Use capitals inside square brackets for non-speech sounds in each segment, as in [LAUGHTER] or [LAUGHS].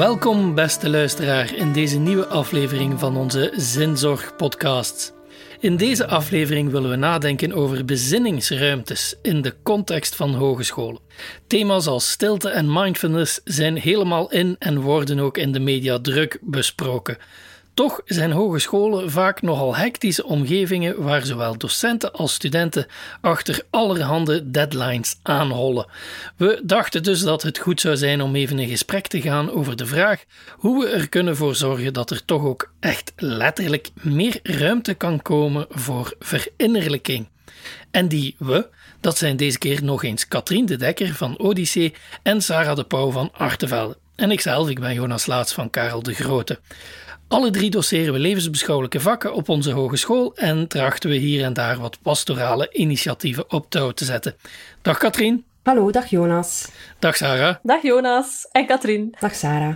Welkom, beste luisteraar, in deze nieuwe aflevering van onze Zinzorg-podcast. In deze aflevering willen we nadenken over bezinningsruimtes in de context van hogescholen. Thema's als stilte en mindfulness zijn helemaal in en worden ook in de media druk besproken. Toch zijn hogescholen vaak nogal hectische omgevingen waar zowel docenten als studenten achter allerhande deadlines aanhollen. We dachten dus dat het goed zou zijn om even in gesprek te gaan over de vraag hoe we er kunnen voor zorgen dat er toch ook echt letterlijk meer ruimte kan komen voor verinnerlijking. En die we, dat zijn deze keer nog eens Katrien de Dekker van Odyssee en Sarah de Pauw van Artevelde. En ikzelf, ik ben Jonas Laats van Karel de Grote. Alle drie doseren we levensbeschouwelijke vakken op onze hogeschool en trachten we hier en daar wat pastorale initiatieven op touw te zetten. Dag Katrien. Hallo, dag Jonas. Dag Sarah. Dag Jonas en Katrien. Dag Sarah.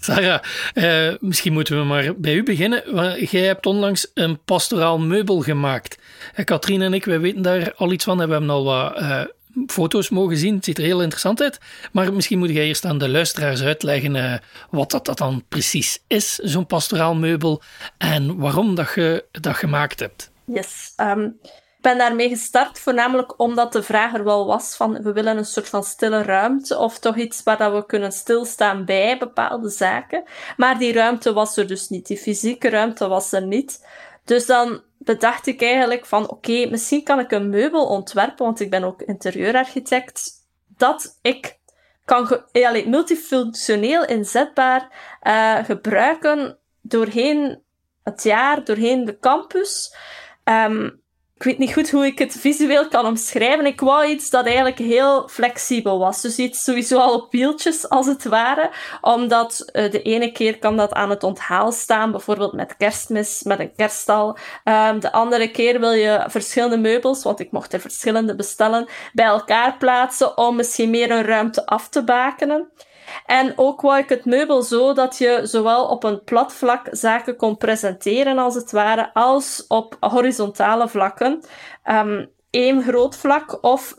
Sarah, eh, misschien moeten we maar bij u beginnen. Jij hebt onlangs een pastoraal meubel gemaakt. Eh, Katrien en ik, wij weten daar al iets van. We hebben al wat uh, foto's mogen zien. Het ziet er heel interessant uit. Maar misschien moet jij eerst aan de luisteraars uitleggen uh, wat dat, dat dan precies is, zo'n pastoraal meubel, en waarom dat je dat gemaakt hebt. Yes. Um, ik ben daarmee gestart voornamelijk omdat de vraag er wel was van we willen een soort van stille ruimte of toch iets waar dat we kunnen stilstaan bij bepaalde zaken. Maar die ruimte was er dus niet. Die fysieke ruimte was er niet. Dus dan bedacht ik eigenlijk van oké, misschien kan ik een meubel ontwerpen, want ik ben ook interieurarchitect, dat ik kan ge ja, multifunctioneel inzetbaar uh, gebruiken doorheen het jaar, doorheen de campus. Um, ik weet niet goed hoe ik het visueel kan omschrijven. Ik wou iets dat eigenlijk heel flexibel was. Dus iets sowieso al op wieltjes, als het ware. Omdat uh, de ene keer kan dat aan het onthaal staan, bijvoorbeeld met kerstmis, met een kerststal. Um, de andere keer wil je verschillende meubels, want ik mocht er verschillende bestellen, bij elkaar plaatsen om misschien meer een ruimte af te bakenen. En ook wou ik het meubel zo dat je zowel op een plat vlak zaken kon presenteren, als het ware, als op horizontale vlakken. Um, één groot vlak of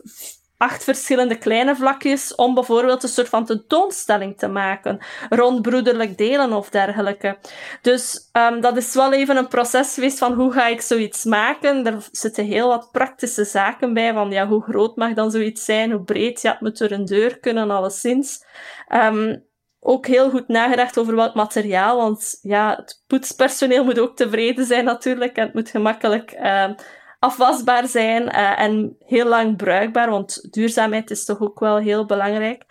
acht verschillende kleine vlakjes om bijvoorbeeld een soort van tentoonstelling te maken rond broederlijk delen of dergelijke. Dus um, dat is wel even een proces geweest van hoe ga ik zoiets maken. Er zitten heel wat praktische zaken bij van ja, hoe groot mag dan zoiets zijn, hoe breed, ja, het moet door een deur kunnen, alleszins. Um, ook heel goed nagedacht over wat materiaal, want ja, het poetspersoneel moet ook tevreden zijn natuurlijk en het moet gemakkelijk uh, afwasbaar zijn uh, en heel lang bruikbaar, want duurzaamheid is toch ook wel heel belangrijk.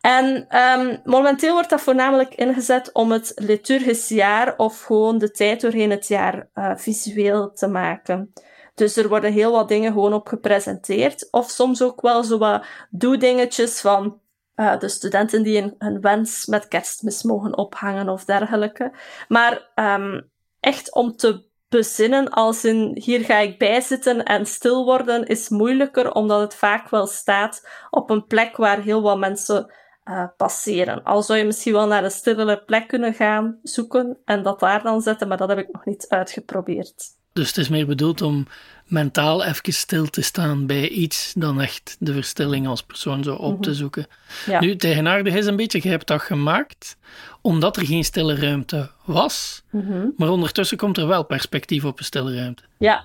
En um, momenteel wordt dat voornamelijk ingezet om het liturgisch jaar of gewoon de tijd doorheen het jaar uh, visueel te maken. Dus er worden heel wat dingen gewoon op gepresenteerd. Of soms ook wel zo wat doe-dingetjes van uh, de studenten die een, wens met kerstmis mogen ophangen of dergelijke. Maar um, echt om te bezinnen als in hier ga ik bijzitten en stil worden is moeilijker omdat het vaak wel staat op een plek waar heel wat mensen uh, passeren. Al zou je misschien wel naar een stillere plek kunnen gaan zoeken en dat daar dan zetten, maar dat heb ik nog niet uitgeprobeerd. Dus het is meer bedoeld om mentaal even stil te staan bij iets dan echt de verstilling als persoon zo op te mhm. zoeken. Ja. Nu, tegenaardig is een beetje, je hebt dat gemaakt omdat er geen stille ruimte was, mhm. maar ondertussen komt er wel perspectief op een stille ruimte. Ja,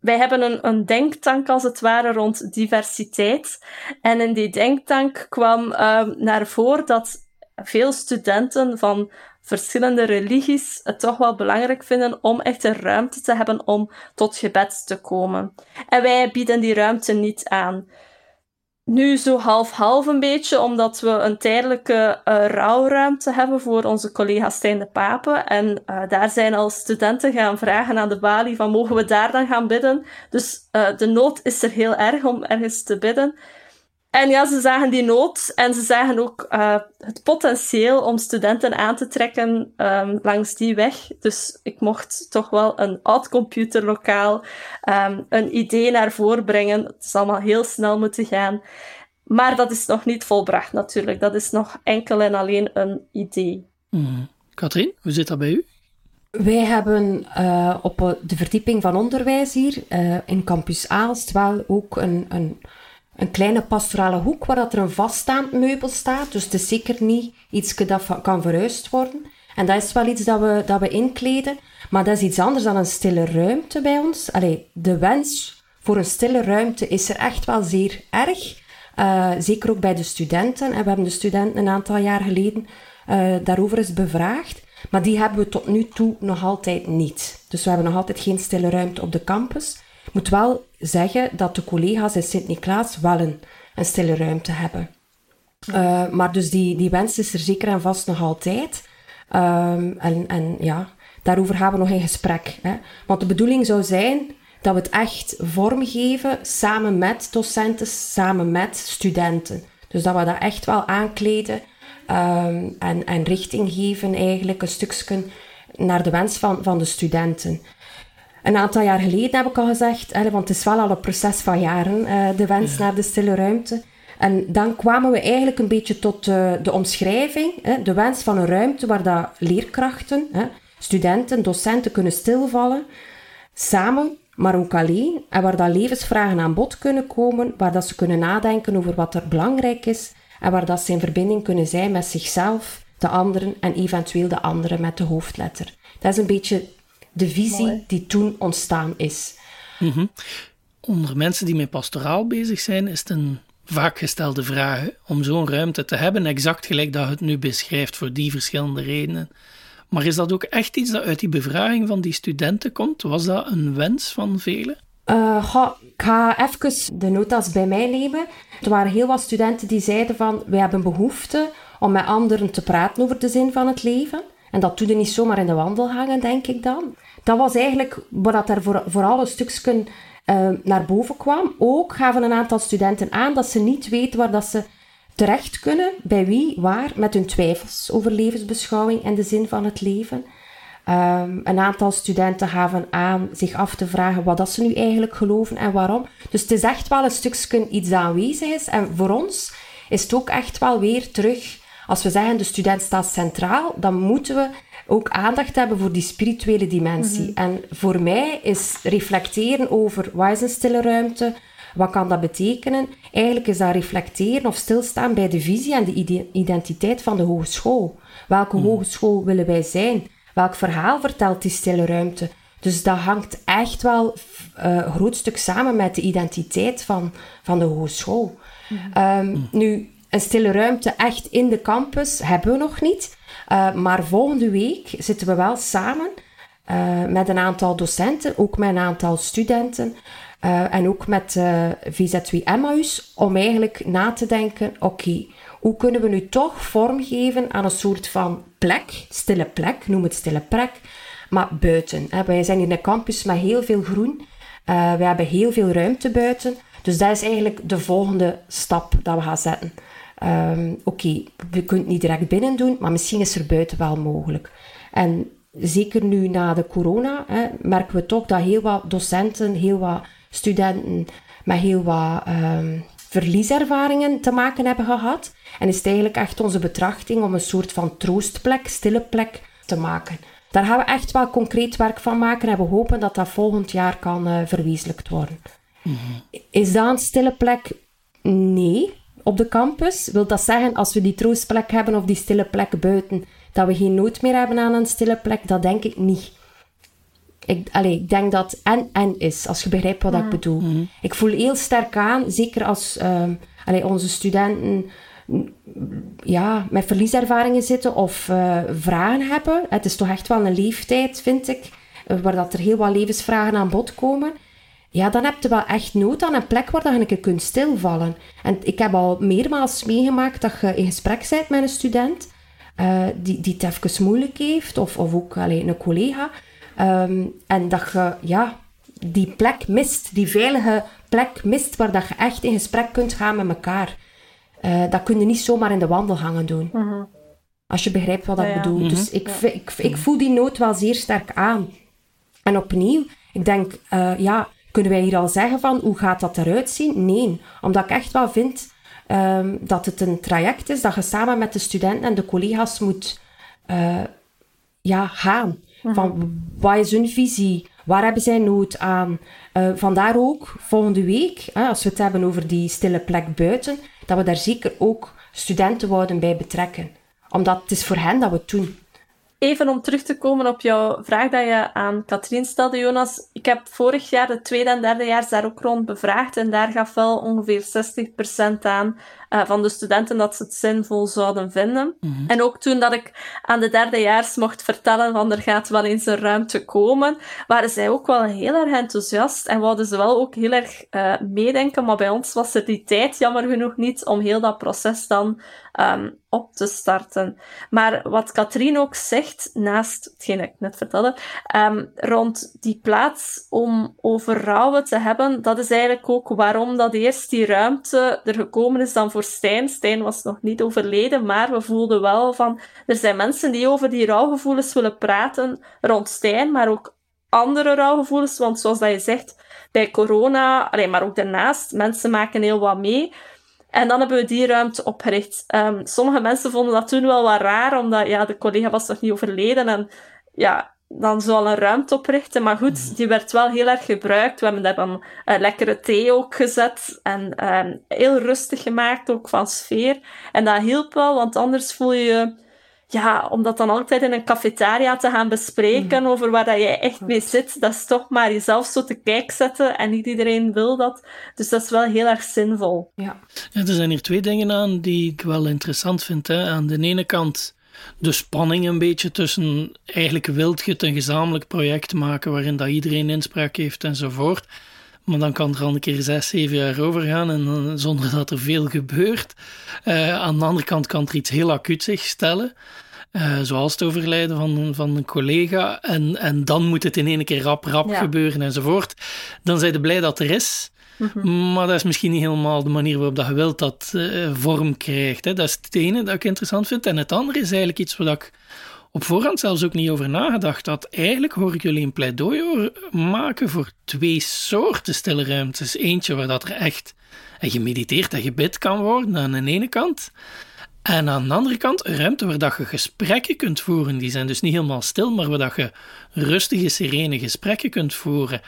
wij hebben een, een denktank als het ware rond diversiteit. En in die denktank kwam uh, naar voren dat veel studenten van verschillende religies het toch wel belangrijk vinden om echt een ruimte te hebben om tot gebed te komen. En wij bieden die ruimte niet aan. Nu zo half-half een beetje, omdat we een tijdelijke uh, rouwruimte hebben voor onze collega Stijn de Pape. En uh, daar zijn al studenten gaan vragen aan de balie van mogen we daar dan gaan bidden. Dus uh, de nood is er heel erg om ergens te bidden. En ja, ze zagen die nood en ze zagen ook uh, het potentieel om studenten aan te trekken um, langs die weg. Dus ik mocht toch wel een oud computerlokaal, um, een idee naar voren brengen. Het is allemaal heel snel moeten gaan. Maar dat is nog niet volbracht natuurlijk. Dat is nog enkel en alleen een idee. Mm. Katrien, hoe zit dat bij u? Wij hebben uh, op de verdieping van onderwijs hier uh, in Campus Aalst wel ook een, een een kleine pastorale hoek waar dat er een vaststaand meubel staat. Dus het is zeker niet iets dat kan verhuisd worden. En dat is wel iets dat we, dat we inkleden. Maar dat is iets anders dan een stille ruimte bij ons. Allee, de wens voor een stille ruimte is er echt wel zeer erg. Uh, zeker ook bij de studenten. En we hebben de studenten een aantal jaar geleden uh, daarover eens bevraagd. Maar die hebben we tot nu toe nog altijd niet. Dus we hebben nog altijd geen stille ruimte op de campus. Ik moet wel zeggen dat de collega's in Sint-Niklaas wel een, stille ruimte hebben. Uh, maar dus die, die wens is er zeker en vast nog altijd. Um, en, en ja, daarover gaan we nog in gesprek. Hè. Want de bedoeling zou zijn dat we het echt vormgeven samen met docenten, samen met studenten. Dus dat we dat echt wel aankleden um, en, en richting geven eigenlijk een stukje naar de wens van, van de studenten. Een aantal jaar geleden heb ik al gezegd, hè, want het is wel al een proces van jaren, uh, de wens naar de stille ruimte. En dan kwamen we eigenlijk een beetje tot uh, de omschrijving, hè, de wens van een ruimte waar dat leerkrachten, hè, studenten, docenten kunnen stilvallen, samen, maar ook alleen, en waar dat levensvragen aan bod kunnen komen, waar dat ze kunnen nadenken over wat er belangrijk is en waar dat ze in verbinding kunnen zijn met zichzelf, de anderen en eventueel de anderen met de hoofdletter. Dat is een beetje de visie die toen ontstaan is. Mm Onder mensen die met pastoraal bezig zijn, is het een vaak gestelde vraag om zo'n ruimte te hebben, exact gelijk dat het nu beschrijft voor die verschillende redenen. Maar is dat ook echt iets dat uit die bevraging van die studenten komt? Was dat een wens van velen? Uh, ik ga even de notas bij mij nemen. Er waren heel wat studenten die zeiden van, wij hebben behoefte om met anderen te praten over de zin van het leven. En dat doe je niet zomaar in de wandel hangen, denk ik dan. Dat was eigenlijk wat er voor, vooral een stukje uh, naar boven kwam. Ook gaven een aantal studenten aan dat ze niet weten waar dat ze terecht kunnen, bij wie, waar, met hun twijfels over levensbeschouwing en de zin van het leven. Um, een aantal studenten gaven aan zich af te vragen wat dat ze nu eigenlijk geloven en waarom. Dus het is echt wel een stukje iets aanwezig is. En voor ons is het ook echt wel weer terug, als we zeggen de student staat centraal, dan moeten we ook aandacht hebben voor die spirituele dimensie. Mhm. En voor mij is reflecteren over wat is een stille ruimte, wat kan dat betekenen? Eigenlijk is dat reflecteren of stilstaan bij de visie en de identiteit van de hogeschool. Welke mhm. hogeschool willen wij zijn? Welk verhaal vertelt die stille ruimte? Dus dat hangt echt wel uh, een groot stuk samen met de identiteit van, van de hogeschool. Um, nu, een stille ruimte echt in de campus hebben we nog niet. Uh, maar volgende week zitten we wel samen uh, met een aantal docenten, ook met een aantal studenten. Uh, en ook met VZ2 Emmaus, om eigenlijk na te denken, oké, hoe kunnen we nu toch vormgeven aan een soort van plek, stille plek, noem het stille plek, maar buiten. Hè. Wij zijn in een campus met heel veel groen, we hebben heel veel ruimte buiten, dus dat is eigenlijk de volgende stap dat we gaan zetten. Um, Oké, okay, we kunnen het niet direct binnen doen, maar misschien is er buiten wel mogelijk. En zeker nu na de corona hè, merken we toch dat heel wat docenten, heel wat studenten met heel wat um, verlieservaringen te maken hebben gehad. En is het eigenlijk echt onze betrachting om een soort van troostplek, stille plek te maken. Daar gaan we echt wel concreet werk van maken en we hopen dat dat volgend jaar kan uh, verwezenlijkt worden. Mm -hmm. Is dat een stille plek? Nee. Op de campus wil dat zeggen, als we die troostplek hebben of die stille plek buiten, dat we geen nood meer hebben aan een stille plek? Dat denk ik niet. Ik, ik denk dat en-en is, als je begrijpt wat ik mm. bedoel. Mm. Ik voel heel sterk aan, zeker als allee, onze studenten ja, met verlieservaringen zitten of uh, vragen hebben. Het is toch echt wel een leeftijd, vind ik, uh, waar dat er heel wat levensvragen aan bod komen. Ja, dan heb je wel echt nood aan een plek waar je een keer kunt stilvallen. En ik heb al meermaals meegemaakt dat je in gesprek bent met een student uh, die, die het even moeilijk heeft, of, of ook alleen een collega. Um, en dat je ja, die plek mist, die veilige plek mist waar dat je echt in gesprek kunt gaan met elkaar. Uh, dat kun je niet zomaar in de wandelgangen doen. Mm -hmm. Als je begrijpt wat ik bedoel. Mm -hmm. Dus ik, ja. ik, ik, voel die nood wel zeer sterk aan. En opnieuw, ik denk, uh, ja, kunnen wij hier al zeggen van hoe gaat dat eruit zien? Nee, omdat ik echt wel vind um, dat het een traject is dat je samen met de studenten en de collega's moet uh, ja, gaan. Van wat is hun visie? Waar hebben zij nood aan? Uh, vandaar ook volgende week, hè, als we het hebben over die stille plek buiten, dat we daar zeker ook studenten wouden bij betrekken. Omdat het is voor hen dat we het doen. Even om terug te komen op jouw vraag dat je aan Katrien stelde, Jonas. Ik heb vorig jaar de tweede en derde jaar daar ook rond bevraagd en daar gaf wel ongeveer 60% aan uh, van de studenten dat ze het zinvol zouden vinden. Mm -hmm. En ook toen dat ik aan de derdejaars mocht vertellen van er gaat wel eens een ruimte komen, waren zij ook wel heel erg enthousiast en wouden ze wel ook heel erg uh, meedenken. Maar bij ons was er die tijd jammer genoeg niet om heel dat proces dan um, op te starten. Maar wat Katrien ook zegt, naast hetgeen ik net vertelde, um, rond die plaats om over rouwen te hebben, dat is eigenlijk ook waarom dat eerst die ruimte er gekomen is dan voor Stijn. Stijn was nog niet overleden, maar we voelden wel van, er zijn mensen die over die rouwgevoelens willen praten rond Stijn, maar ook andere rouwgevoelens, want zoals dat je zegt, bij corona, maar ook daarnaast, mensen maken heel wat mee. En dan hebben we die ruimte opgericht. Um, sommige mensen vonden dat toen wel wat raar, omdat ja, de collega was nog niet overleden. En ja, dan zo een ruimte oprichten. Maar goed, mhm. die werd wel heel erg gebruikt. We hebben daar dan uh, lekkere thee ook gezet. En um, heel rustig gemaakt, ook van sfeer. En dat hielp wel, want anders voel je je ja, om dat dan altijd in een cafetaria te gaan bespreken mm. over waar dat jij echt mee zit, dat is toch maar jezelf zo te kijk zetten en niet iedereen wil dat. Dus dat is wel heel erg zinvol. Ja. ja er zijn hier twee dingen aan die ik wel interessant vind. Hè. Aan de ene kant de spanning een beetje tussen eigenlijk wilt je het een gezamenlijk project maken waarin dat iedereen inspraak heeft enzovoort. Maar dan kan er al een keer zes, zeven jaar overgaan en zonder dat er veel gebeurt. Uh, aan de andere kant kan er iets heel acuut zich stellen. Uh, zoals het overlijden van, van een collega. En, en dan moet het in één keer rap, rap gebeuren enzovoort. Dan zijn je blij dat er is. Mhm. Maar dat is misschien niet helemaal de manier waarop dat je wilt dat uh, vorm krijgt. Hè. Dat is het ene dat ik interessant vind. En het andere is eigenlijk iets wat ik op voorhand zelfs ook niet over nagedacht had. Eigenlijk hoor ik jullie een pleidooi maken voor twee soorten stille ruimtes. Eentje waar dat er echt gemediteerd en gebid kan worden aan de ene kant. En aan de andere kant een ruimte waar dat je gesprekken kunt voeren. Die zijn dus niet helemaal stil, maar waar dat je rustige, serene gesprekken kunt voeren.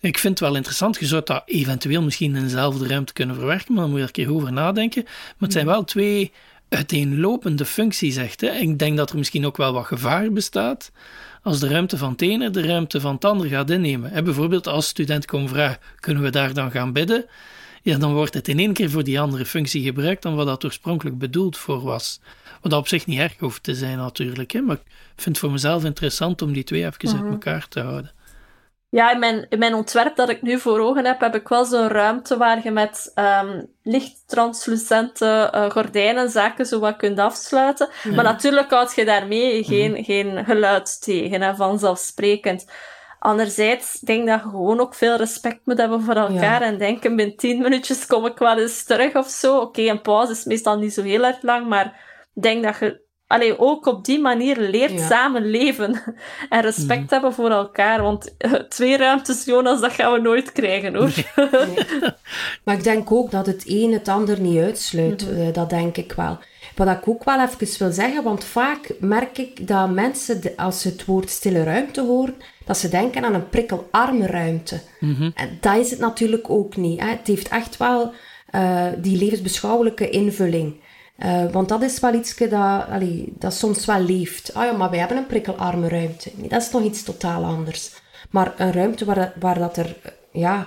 Ik vind het wel interessant. Je zou dat eventueel misschien in dezelfde ruimte kunnen verwerken, maar dan moet je er een keer over nadenken. Maar het zijn wel twee uiteenlopende functie zegt. Hè. Ik denk dat er misschien ook wel wat gevaar bestaat als de ruimte van het ene de ruimte van het ander gaat innemen. Hè, bijvoorbeeld als studenten komen vragen, kunnen we daar dan gaan bidden? Ja, dan wordt het in één keer voor die andere functie gebruikt dan wat dat oorspronkelijk bedoeld voor was. Wat op zich niet erg hoeft te zijn natuurlijk, hè, maar ik vind het voor mezelf interessant om die twee even uit mhm. elkaar te houden. Ja, in mijn, in mijn ontwerp dat ik nu voor ogen heb, heb ik wel zo'n ruimte waar je met um, lichttranslucente uh, gordijnen zaken zo wat kunt afsluiten. Maar natuurlijk houd je daarmee geen, mm. geen geluid tegen, hè, vanzelfsprekend. Anderzijds denk ik dat je gewoon ook veel respect moet hebben voor elkaar en denken, binnen tien minuutjes kom ik wel eens terug of zo. Oké, een pauze is meestal niet zo heel erg lang, maar denk dat je allee, ook op die manier leert ja. samen leven [LAUGHS] en respect mhm. hebben voor elkaar. Want uh, twee ruimtes, Jonas, dat gaan we nooit krijgen hoor. [LAUGHS] Maar ik denk ook dat het een het ander niet uitsluit. Mhm. Eh, dat denk ik wel. Wat ik ook wel even wil zeggen, want vaak merk ik dat mensen, als ze het woord stille ruimte horen, dat ze denken aan een prikkelarme ruimte. Mhm. En dat is het natuurlijk ook niet. Hè. Het heeft echt wel uh, die levensbeschouwelijke invulling. Uh, want dat is wel iets dat, allee, dat soms wel leeft. Ah ja, maar wij hebben een prikkelarme ruimte. Nee, dat is nog iets totaal anders. Maar een ruimte waar, waar dat er ja,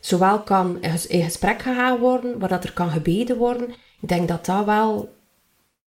zowel kan in gesprek gegaan worden, waar dat er kan gebeden worden. Ik denk dat dat wel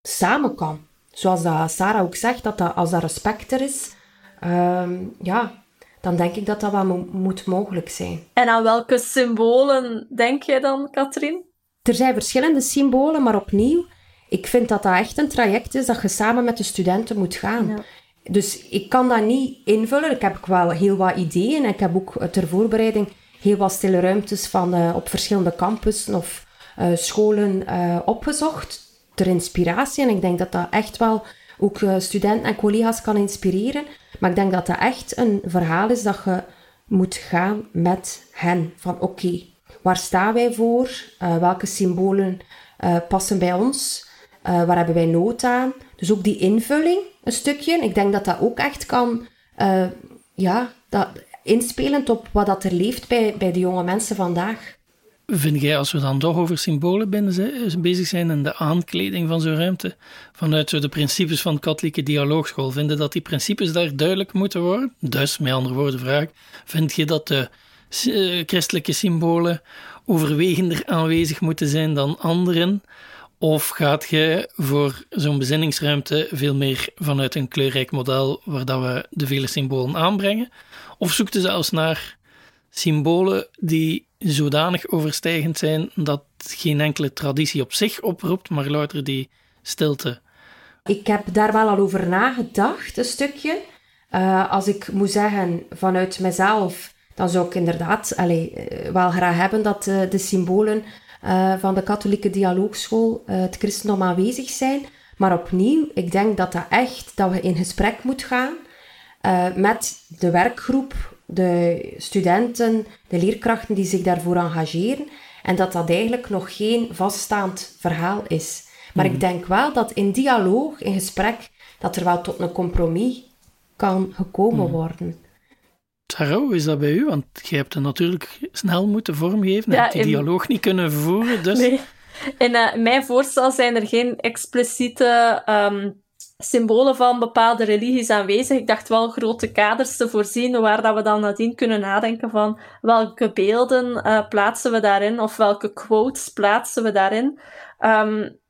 samen kan. Zoals dat Sarah ook zegt, dat, dat als dat respect er is, um, ja, dan denk ik dat dat wel mo moet mogelijk zijn. En aan welke symbolen denk jij dan, Katrien? Er zijn verschillende symbolen, maar opnieuw, ik vind dat dat echt een traject is dat je samen met de studenten moet gaan. Dus ik kan dat niet invullen. Ik heb wel heel wat ideeën. En ik heb ook ter voorbereiding heel wat stille ruimtes van, uh, op verschillende campussen of uh, scholen uh, opgezocht. Ter inspiratie. En ik denk dat dat echt wel ook studenten en collega's kan inspireren. Maar ik denk dat dat echt een verhaal is dat je moet gaan met hen. Van oké, waar staan wij voor? welke symbolen passen bij ons? Uh, waar hebben wij nood aan? Dus ook die invulling, een stukje. Ik denk dat dat ook echt kan uh, ja, dat, inspelend op wat dat er leeft bij, bij de jonge mensen vandaag. Vind jij, als we dan toch over symbolen binnen bezig zijn en de aankleding van zo'n ruimte, vanuit de principes van de katholieke dialoogschool, vinden dat die principes daar duidelijk moeten worden? Dus, met andere woorden vraag vind je dat de christelijke symbolen overwegender aanwezig moeten zijn dan anderen? Of gaat je voor zo'n bezinningsruimte veel meer vanuit een kleurrijk model waar dat we de vele symbolen aanbrengen? Of zoekt je zelfs naar symbolen die zodanig overstijgend zijn dat geen enkele traditie op zich oproept, maar louter die stilte? Ik heb daar wel al over nagedacht, een stukje. Uh, als ik moet zeggen vanuit mezelf, dan zou ik inderdaad eh, wel graag hebben dat uh, de symbolen uh, van de katholieke dialoogschool uh, het christendom aanwezig zijn. Maar opnieuw, ik denk dat dat echt, dat we in gesprek moeten gaan uh, met de werkgroep, de studenten, de leerkrachten die zich daarvoor engageren. En dat dat eigenlijk nog geen vaststaand verhaal is. Maar ik mhm. denk wel dat in dialoog, in gesprek, dat er wel tot een compromis kan gekomen mhm. worden. Sarah, hoe is dat bij u? Want je hebt het natuurlijk snel moeten vormgeven en die dialoog niet kunnen voeren. Dus... Nee. In uh, mijn voorstel zijn er geen expliciete um, symbolen van bepaalde religies aanwezig. Ik dacht wel grote kaders te voorzien waar dat we dan nadien kunnen nadenken van welke beelden uh, plaatsen we daarin of welke quotes plaatsen we daarin. Um,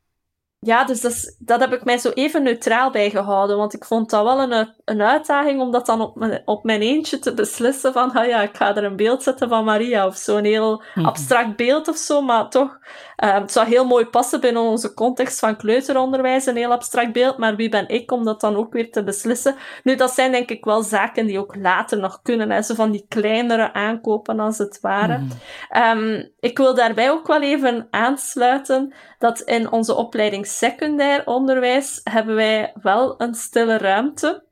ja, dus dat, dat heb ik mij zo even neutraal bij gehouden. Want ik vond dat wel een, een uitdaging om dat dan op mijn, op mijn eentje te beslissen. Van, ah ja, ik ga er een beeld zetten van Maria of zo. Een heel mhm. abstract beeld of zo. Maar toch, uh, het zou heel mooi passen binnen onze context van kleuteronderwijs. Een heel abstract beeld. Maar wie ben ik om dat dan ook weer te beslissen? Nu, dat zijn denk ik wel zaken die ook later nog kunnen. Hè. Zo van die kleinere aankopen als het ware. Mm. ik wil daarbij ook wel even aansluiten dat in onze opleiding secundair onderwijs hebben wij wel een stille ruimte.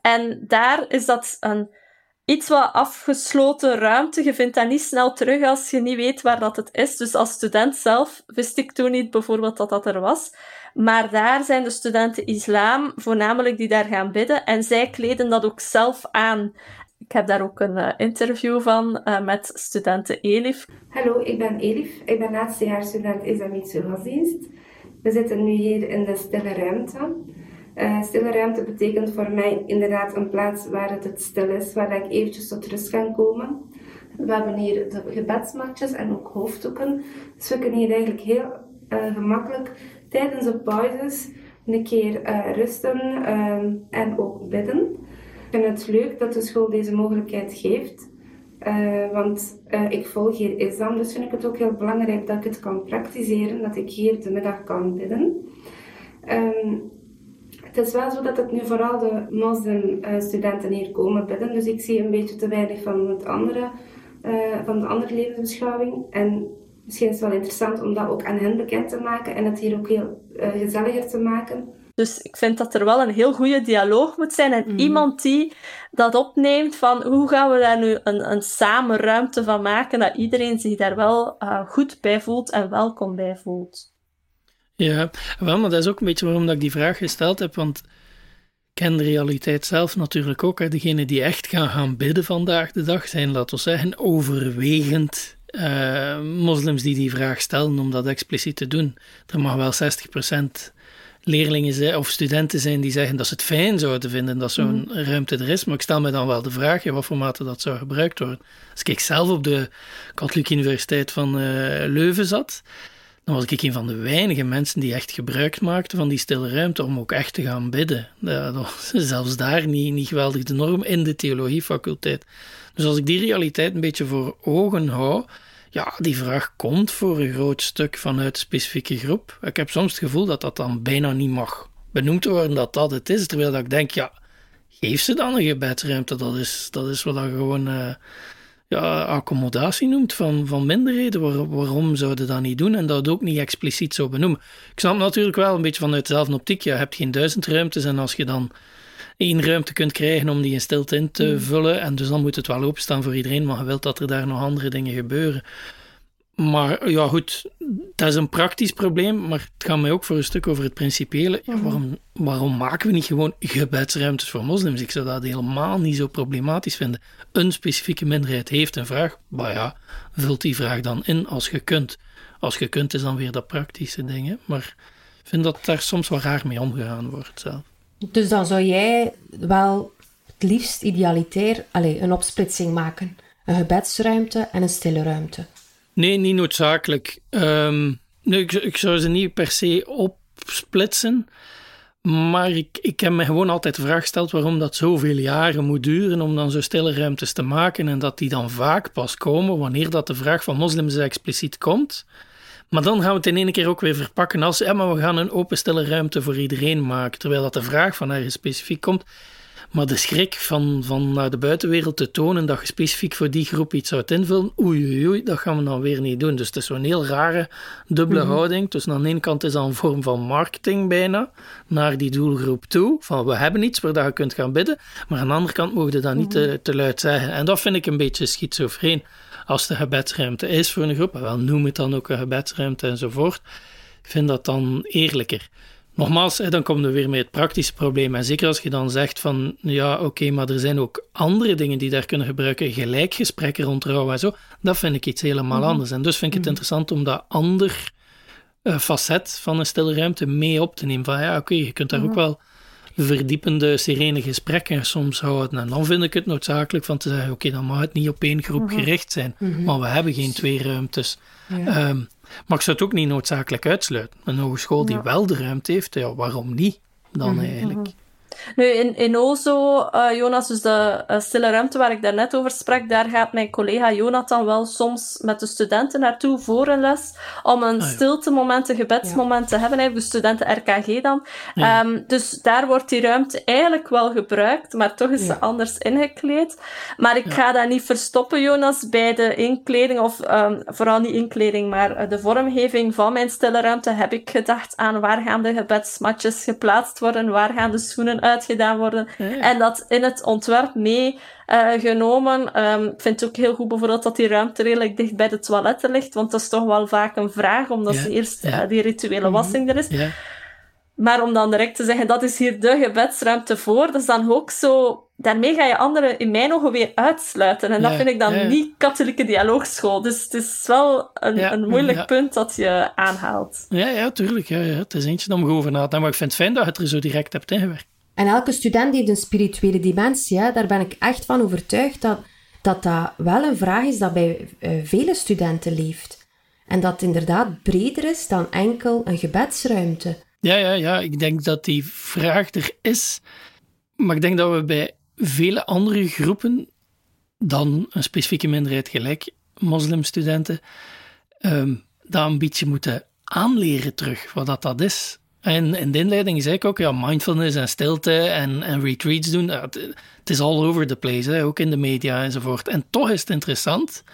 En daar is dat een iets wat afgesloten ruimte. Je vindt dat niet snel terug als je niet weet waar dat het is. Dus als student zelf wist ik toen niet bijvoorbeeld dat dat er was. Maar daar zijn de studenten islam voornamelijk die daar gaan bidden. En zij kleden dat ook zelf aan. Ik heb daar ook een uh, interview van uh, met studenten Elif. Hallo, ik ben Elif. Ik ben laatste jaar student Islamitische godsdienst. We zitten nu hier in de stille ruimte. Uh, stille ruimte betekent voor mij inderdaad een plaats waar het, het stil is, waar ik eventjes tot rust kan komen. We hebben hier de gebedsmatjes en ook hoofddoeken. Dus we kunnen hier eigenlijk heel gemakkelijk tijdens de pauzes een keer rusten en ook bidden vind het leuk dat de school deze mogelijkheid geeft. Uh, want uh, ik volg hier islam, dus vind ik het ook heel belangrijk dat ik het kan praktiseren, dat ik hier de middag kan bidden. Um, het is wel zo dat het nu vooral de moslimstudenten hier komen bidden, dus ik zie een beetje te weinig van, het andere, van de andere levensbeschouwing. En misschien is het wel interessant om dat ook aan hen bekend te maken en het hier ook heel gezelliger te maken. Dus ik vind dat er wel een heel goede dialoog moet zijn en mhm. iemand die dat opneemt van hoe gaan we daar nu een, een samen ruimte van maken dat iedereen zich daar wel uh, goed bij voelt en welkom bij voelt. Ja, wel, maar dat is ook een beetje waarom dat ik die vraag gesteld heb, want ik ken de realiteit zelf natuurlijk ook. Hè. Degenen die echt gaan gaan bidden vandaag de dag zijn, laten we zeggen, overwegend uh, moslims die die vraag stellen om dat expliciet te doen. Er mag wel 60% leerlingen zijn, of studenten zijn die zeggen dat ze het fijn zouden vinden dat zo'n mhm. ruimte er is. Maar ik stel me dan wel de vraag in wat voor mate dat zou gebruikt worden. Als ik zelf op de Katholieke Universiteit van uh, Leuven zat, dan was ik een van de weinige mensen die echt gebruik maakten van die stille ruimte om ook echt te gaan bidden. Dat was [LAUGHS] zelfs daar niet, niet geweldig de norm in de theologiefaculteit. Dus als ik die realiteit een beetje voor ogen hou, ja, die vraag komt voor een groot stuk vanuit specifieke groep. Ik heb soms het gevoel dat dat dan bijna niet mag benoemd worden dat dat het is. Terwijl ik denk, ja, geef ze dan een gebedsruimte. Dat is, dat is wat je gewoon uh, ja, accommodatie noemt van, van minderheden. waarom zouden dat niet doen en dat ook niet expliciet zo benoemen? Ik snap natuurlijk wel een beetje vanuit dezelfde optiek. Je hebt geen duizend ruimtes en als je dan één ruimte kunt krijgen om die in stilte in te mm. vullen. En dus dan moet het wel openstaan voor iedereen, maar je wilt dat er daar nog andere dingen gebeuren. Maar ja, goed, dat is een praktisch probleem, maar het gaat mij ook voor een stuk over het principiële. Ja, waarom, waarom maken we niet gewoon gebedsruimtes voor moslims? Ik zou dat helemaal niet zo problematisch vinden. Een specifieke minderheid heeft een vraag, maar ja, vult die vraag dan in als je kunt. Als je kunt is dan weer dat praktische ding, hè? maar ik vind dat daar soms wel raar mee omgegaan wordt zelf. Dus dan zou jij wel het liefst idealitair allez, een opsplitsing maken. Een gebedsruimte en een stille ruimte. Nee, niet noodzakelijk. Um, nee, ik, ik, zou ze niet per se opsplitsen. Maar ik, ik heb me gewoon altijd de vraag gesteld waarom dat zoveel jaren moet duren om dan zo stille ruimtes te maken en dat die dan vaak pas komen wanneer dat de vraag van moslims expliciet komt. Maar dan gaan we het in één keer ook weer verpakken als ja, maar we gaan een open stille ruimte voor iedereen maken, terwijl dat de vraag van ergens specifiek komt. Maar de schrik van, van naar de buitenwereld te tonen dat je specifiek voor die groep iets zou invullen, oei, oei, oei, dat gaan we dan weer niet doen. Dus het is zo'n heel rare dubbele mhm. houding. Dus aan de ene kant is dat een vorm van marketing bijna naar die doelgroep toe. Van we hebben iets waar je kunt gaan bidden. Maar aan de andere kant mogen je dat niet te, te luid zeggen. En dat vind ik een beetje schizofreen. Als de gebedsruimte is voor een groep, wel noem het dan ook een gebedsruimte enzovoort. Ik vind dat dan eerlijker. Nogmaals, dan komen we weer met het praktische probleem. En zeker als je dan zegt van, ja, oké, maar er zijn ook andere dingen die daar kunnen gebruiken, gelijk gesprekken rond rouw en zo, dat vind ik iets helemaal mhm. anders. En dus vind ik het mhm. interessant om dat ander uh, facet van een stille ruimte mee op te nemen. Van ja, oké, je kunt daar ook mhm. wel verdiepende, serene gesprekken soms houden. En dan vind ik het noodzakelijk van te zeggen, oké, dan mag het niet op één groep gericht zijn, maar we hebben geen twee ruimtes. Ja. Um, maar ik zou het ook niet noodzakelijk uitsluiten. Een hogeschool die wel de ruimte heeft, ja, waarom niet dan mhm, eigenlijk? Mhm. Nu, in, in Ozo, uh, Jonas, dus de uh, stille ruimte waar ik daarnet over sprak, daar gaat mijn collega Jonathan wel soms met de studenten naartoe voor een les, om een ah, stilte moment, een gebedsmoment te hebben. Hij de studenten RKG dan. Um, dus daar wordt die ruimte eigenlijk wel gebruikt, maar toch is ze anders ingekleed. Maar ik ga dat niet verstoppen, Jonas, bij de inkleding, of um, vooral niet inkleding, maar uh, de vormgeving van mijn stille ruimte heb ik gedacht aan waar gaan de gebedsmatjes geplaatst worden, waar gaan de schoenen uitgedaan worden. En dat in het ontwerp meegenomen. Uh, um, ik vind het ook heel goed bijvoorbeeld dat die ruimte redelijk dicht bij de toiletten ligt, want dat is toch wel vaak een vraag, omdat ja. eerst uh, die rituele mhm. wassing er is. Maar om dan direct te zeggen, dat is hier de gebedsruimte voor, dat is dan ook zo... Daarmee ga je anderen in mijn ogen weer uitsluiten. En dat vind ik dan niet katholieke dialoogschool. Dus het is wel een, een moeilijk punt dat je aanhaalt. Ja, ja, tuurlijk. Ja, ja. Het is eentje om over na te denken. Maar ik vind het fijn dat je het er zo direct hebt ingewerkt. En elke student heeft een spirituele dimensie. Daar ben ik echt van overtuigd dat, dat wel een vraag is dat bij uh, vele studenten leeft. En dat inderdaad breder is dan enkel een gebedsruimte. Ja, ja, ja. Ik denk dat die vraag er is. Maar ik denk dat we bij vele andere groepen dan een specifieke minderheid gelijk moslimstudenten um, dat een beetje moeten aanleren terug, wat dat, dat is. En in de inleiding zei ik ook, ja, mindfulness en stilte en, en retreats doen, het, is all over the place, hè, ook in de media enzovoort. En toch is het interessant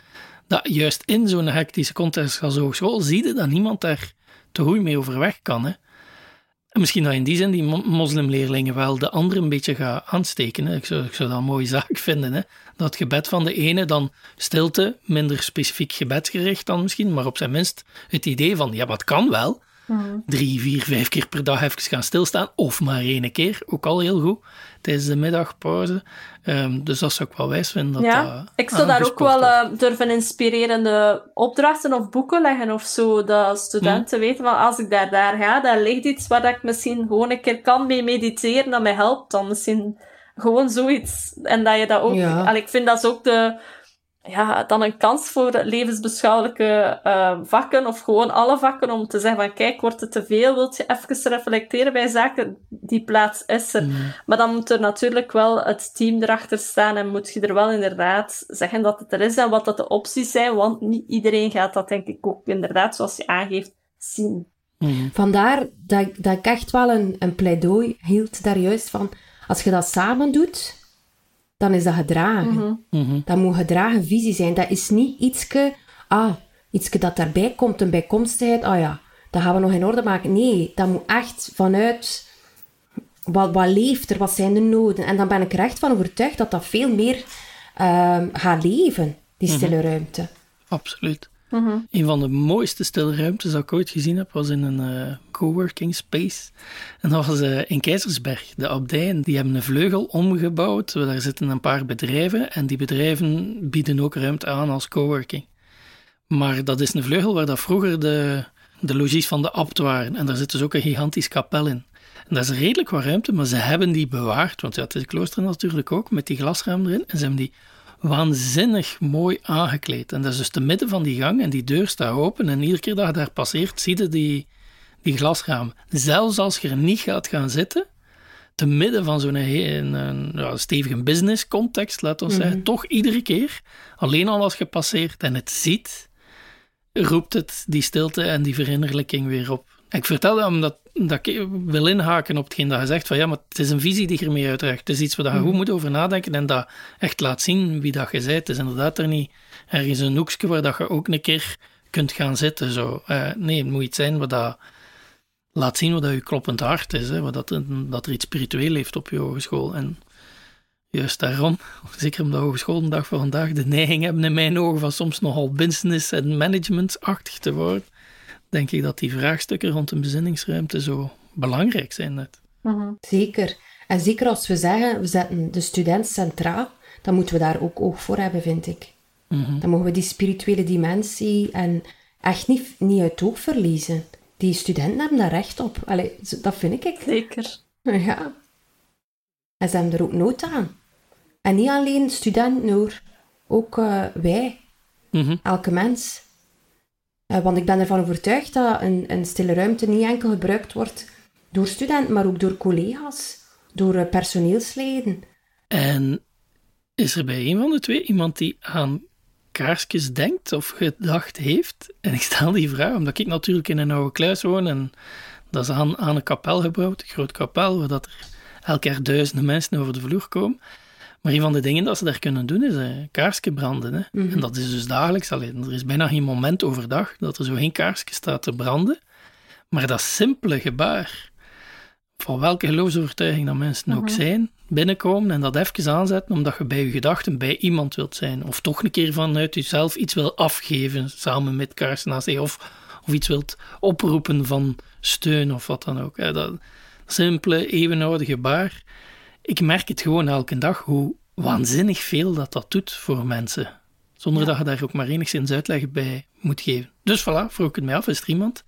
dat juist in zo'n hectische context als hogeschool zie je dat niemand daar te goed mee overweg kan. Hè. En misschien dat in die zin die moslimleerlingen wel de andere een beetje gaan aansteken. Hè. Ik, zou, ik zou dat een mooie [LAUGHS] zaak vinden. Hè. Dat gebed van de ene dan stilte, minder specifiek gebedsgericht dan misschien, maar op zijn minst het idee van, ja, wat kan wel drie, vier, vijf keer per dag even gaan stilstaan. Of maar één keer, ook al heel goed, tijdens de middagpauze. Um, dus dat zou ik wel wijs vinden. Dat ja, ik zou daar ook wel uh, durven inspirerende opdrachten of boeken leggen of zo. Dat studenten hm. weten van als ik daar, daar ga, daar ligt iets waar ik misschien gewoon een keer kan mee mediteren, dat mij helpt. Dan misschien gewoon zoiets. En dat je dat ook... Ja. ik vind dat is ook de ja, dan een kans voor levensbeschouwelijke uh, vakken of gewoon alle vakken om te zeggen van kijk, wordt het te veel? Wilt je even reflecteren bij zaken? Die plaats is er. Mm. Maar dan moet er natuurlijk wel het team erachter staan en moet je er wel inderdaad zeggen dat het er is en wat dat de opties zijn, want niet iedereen gaat dat denk ik ook inderdaad, zoals je aangeeft, zien. Mm. Vandaar dat, dat ik echt wel een, een pleidooi hield daar juist van, als je dat samen doet, dan is dat gedragen. Mm Dat moet gedragen visie zijn. Dat is niet ietske, ah, ietske dat daarbij komt, een bijkomstigheid, ah ja, dat gaan we nog in orde maken. Nee, dat moet echt vanuit wat, wat leeft er, wat zijn de noden. En dan ben ik er echt van overtuigd dat dat veel meer uh, gaat leven, die mhm. stille ruimte. Absoluut. Mhm. Een van de mooiste stille ruimtes dat ik ooit gezien heb, was in een eh, coworking space. En dat was eh, in Keizersberg. De abdij, die hebben een vleugel omgebouwd. Daar zitten een paar bedrijven en die bedrijven bieden ook ruimte aan als coworking. Maar dat is een vleugel waar dat vroeger de, de logies van de abt waren. En daar zit dus ook een gigantisch kapel in. En dat is redelijk wat ruimte, maar ze hebben die bewaard. Want ja, het is klooster natuurlijk ook, met die glasraam erin. En ze hebben die waanzinnig mooi aangekleed. En dat is dus te midden van die gang en die deur staat open. En iedere keer dat je daar passeert, zie je die, die glasraam. Zelfs als je er niet gaat gaan zitten, te midden van zo'n een, een, ja, stevige business context, laat ons zeggen, toch iedere keer, alleen al als je passeert en het ziet, roept het die stilte en die verinnerlijking weer op. Ik vertel dat omdat dat ik wil inhaken op hetgeen dat je zegt, van ja, maar het is een visie die je ermee uitdraagt. Het is iets waar je goed moet over nadenken en dat echt laat zien wie dat je bent. Het is inderdaad er niet ergens een hoekje waar dat je ook een keer kunt gaan zitten. Zo. Uh, nee, het moet iets zijn wat dat laat zien wat dat je kloppend hart is. Hè, wat dat, dat er iets spiritueel heeft op je hogeschool. En juist daarom, [LAUGHS] zeker omdat hogeschool dag van vandaag de neiging hebben in mijn ogen van soms nogal business- en management-achtig te worden denk ik dat die vraagstukken rond een bezinningsruimte zo belangrijk zijn net. Mhm. Zeker. En zeker als we zeggen, we zetten de student centraal, dan moeten we daar ook oog voor hebben, vind ik. Mhm. Dan mogen we die spirituele dimensie en echt niet, niet uit het oog verliezen. Die studenten hebben daar recht op. Allee, dat vind ik. Zeker. [LAUGHS] Ja. En ze hebben er ook nood aan. En niet alleen studenten, hoor. Ook uh, wij. Mhm. Elke mens. Uh, want ik ben ervan overtuigd dat een, een stille ruimte niet enkel gebruikt wordt door studenten, maar ook door collega's, door uh, personeelsleden. En is er bij een van de twee iemand die aan kaarsjes denkt of gedacht heeft? En ik stel die vraag omdat ik natuurlijk in een oude kluis woon en dat is aan, aan een kapel gebouwd, een groot kapel, waar dat er elk jaar duizenden mensen over de vloer komen. Maar een van de dingen dat ze daar kunnen doen is een kaarsje branden. Hè. Mhm. En dat is dus dagelijks. Alleen, er is bijna geen moment overdag dat er zo geen kaarsje staat te branden. Maar dat simpele gebaar, van welke geloofsovertuiging dat mensen ook Mhm. zijn, binnenkomen en dat even aanzetten omdat je bij je gedachten bij iemand wilt zijn. Of toch een keer vanuit jezelf iets wil afgeven samen met kaarsen naast je. Of, of iets wilt oproepen van steun of wat dan ook. Hè. Dat simpele, eeuwenoude gebaar ik merk het gewoon elke dag hoe waanzinnig veel dat dat doet voor mensen. Zonder Ja. dat je daar ook maar enigszins uitleg bij moet geven. Dus voilà, vroeg ik het mij af, is er iemand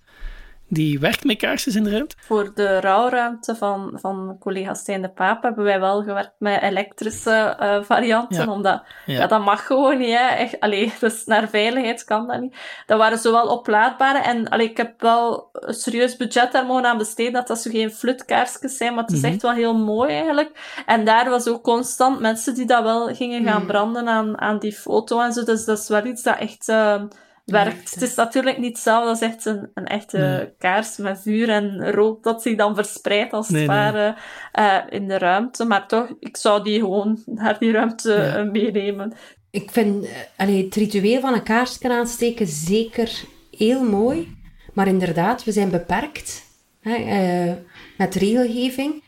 die werkt met kaarsjes in de ruimte? Voor de rouwruimte van, van collega Stijn de Paap hebben wij wel gewerkt met elektrische eh, varianten, Ja. omdat Ja. ja. dat mag gewoon niet. Hè. Echt, allee, [LAUGHS] dus naar veiligheid kan dat niet. Dat waren zowel oplaadbare en allee, ik heb wel een serieus budget daar mogen aan besteden, dat dat zo geen flutkaarsjes zijn, maar het is Mhm. echt wel heel mooi eigenlijk. En daar was ook constant mensen die dat wel gingen gaan Mhm. branden aan, aan die foto en zo. Dus dat is wel iets dat echt... eh, werkt. Het is natuurlijk niet hetzelfde als echt een, een echte Nee. kaars met vuur en rook dat zich dan verspreidt als Nee, het nee. ware eh, in de ruimte. Maar toch, ik zou die gewoon naar die ruimte Ja. eh, meenemen. Ik vind eh, allee, het ritueel van een kaarsje aansteken zeker heel mooi. Maar inderdaad, we zijn beperkt hè, eh, met regelgeving.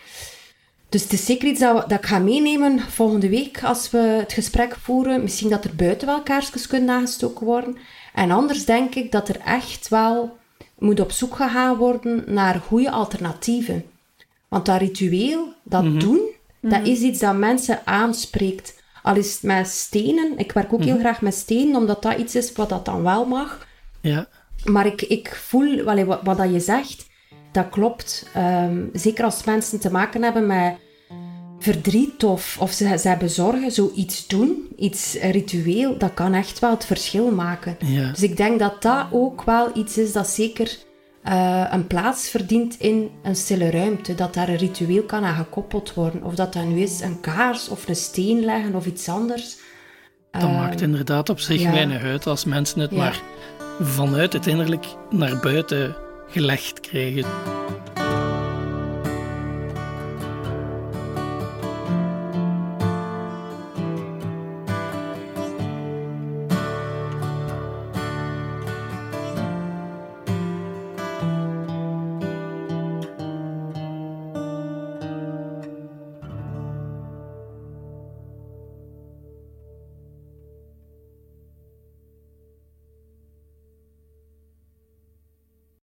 Dus het is zeker iets dat, we- dat ik ga meenemen volgende week als we het gesprek voeren. Misschien dat er buiten wel kaarsjes kunnen aangestoken worden. En anders denk ik dat er echt wel moet op zoek gegaan worden naar goede alternatieven. Want dat ritueel, dat doen, dat is iets dat mensen aanspreekt. Al is het met stenen. Ik werk ook heel graag met stenen, omdat dat iets is wat dat dan wel mag. Ja, Maar ik, ik voel, wat, wat dat je zegt, dat klopt. Ehm, zeker als mensen te maken hebben met verdriet of, of ze, ze hebben zorgen, zoiets doen, iets ritueel, dat kan echt wel het verschil maken. ja. Dus ik denk dat dat ook wel iets is dat zeker eh, een plaats verdient in een stille ruimte. Dat daar een ritueel kan aan gekoppeld worden. Of dat dat nu is een kaars of een steen leggen of iets anders. Dat Ehm, maakt inderdaad op zich ja. weinig uit als mensen het Ja. maar vanuit het innerlijk naar buiten gelegd krijgen.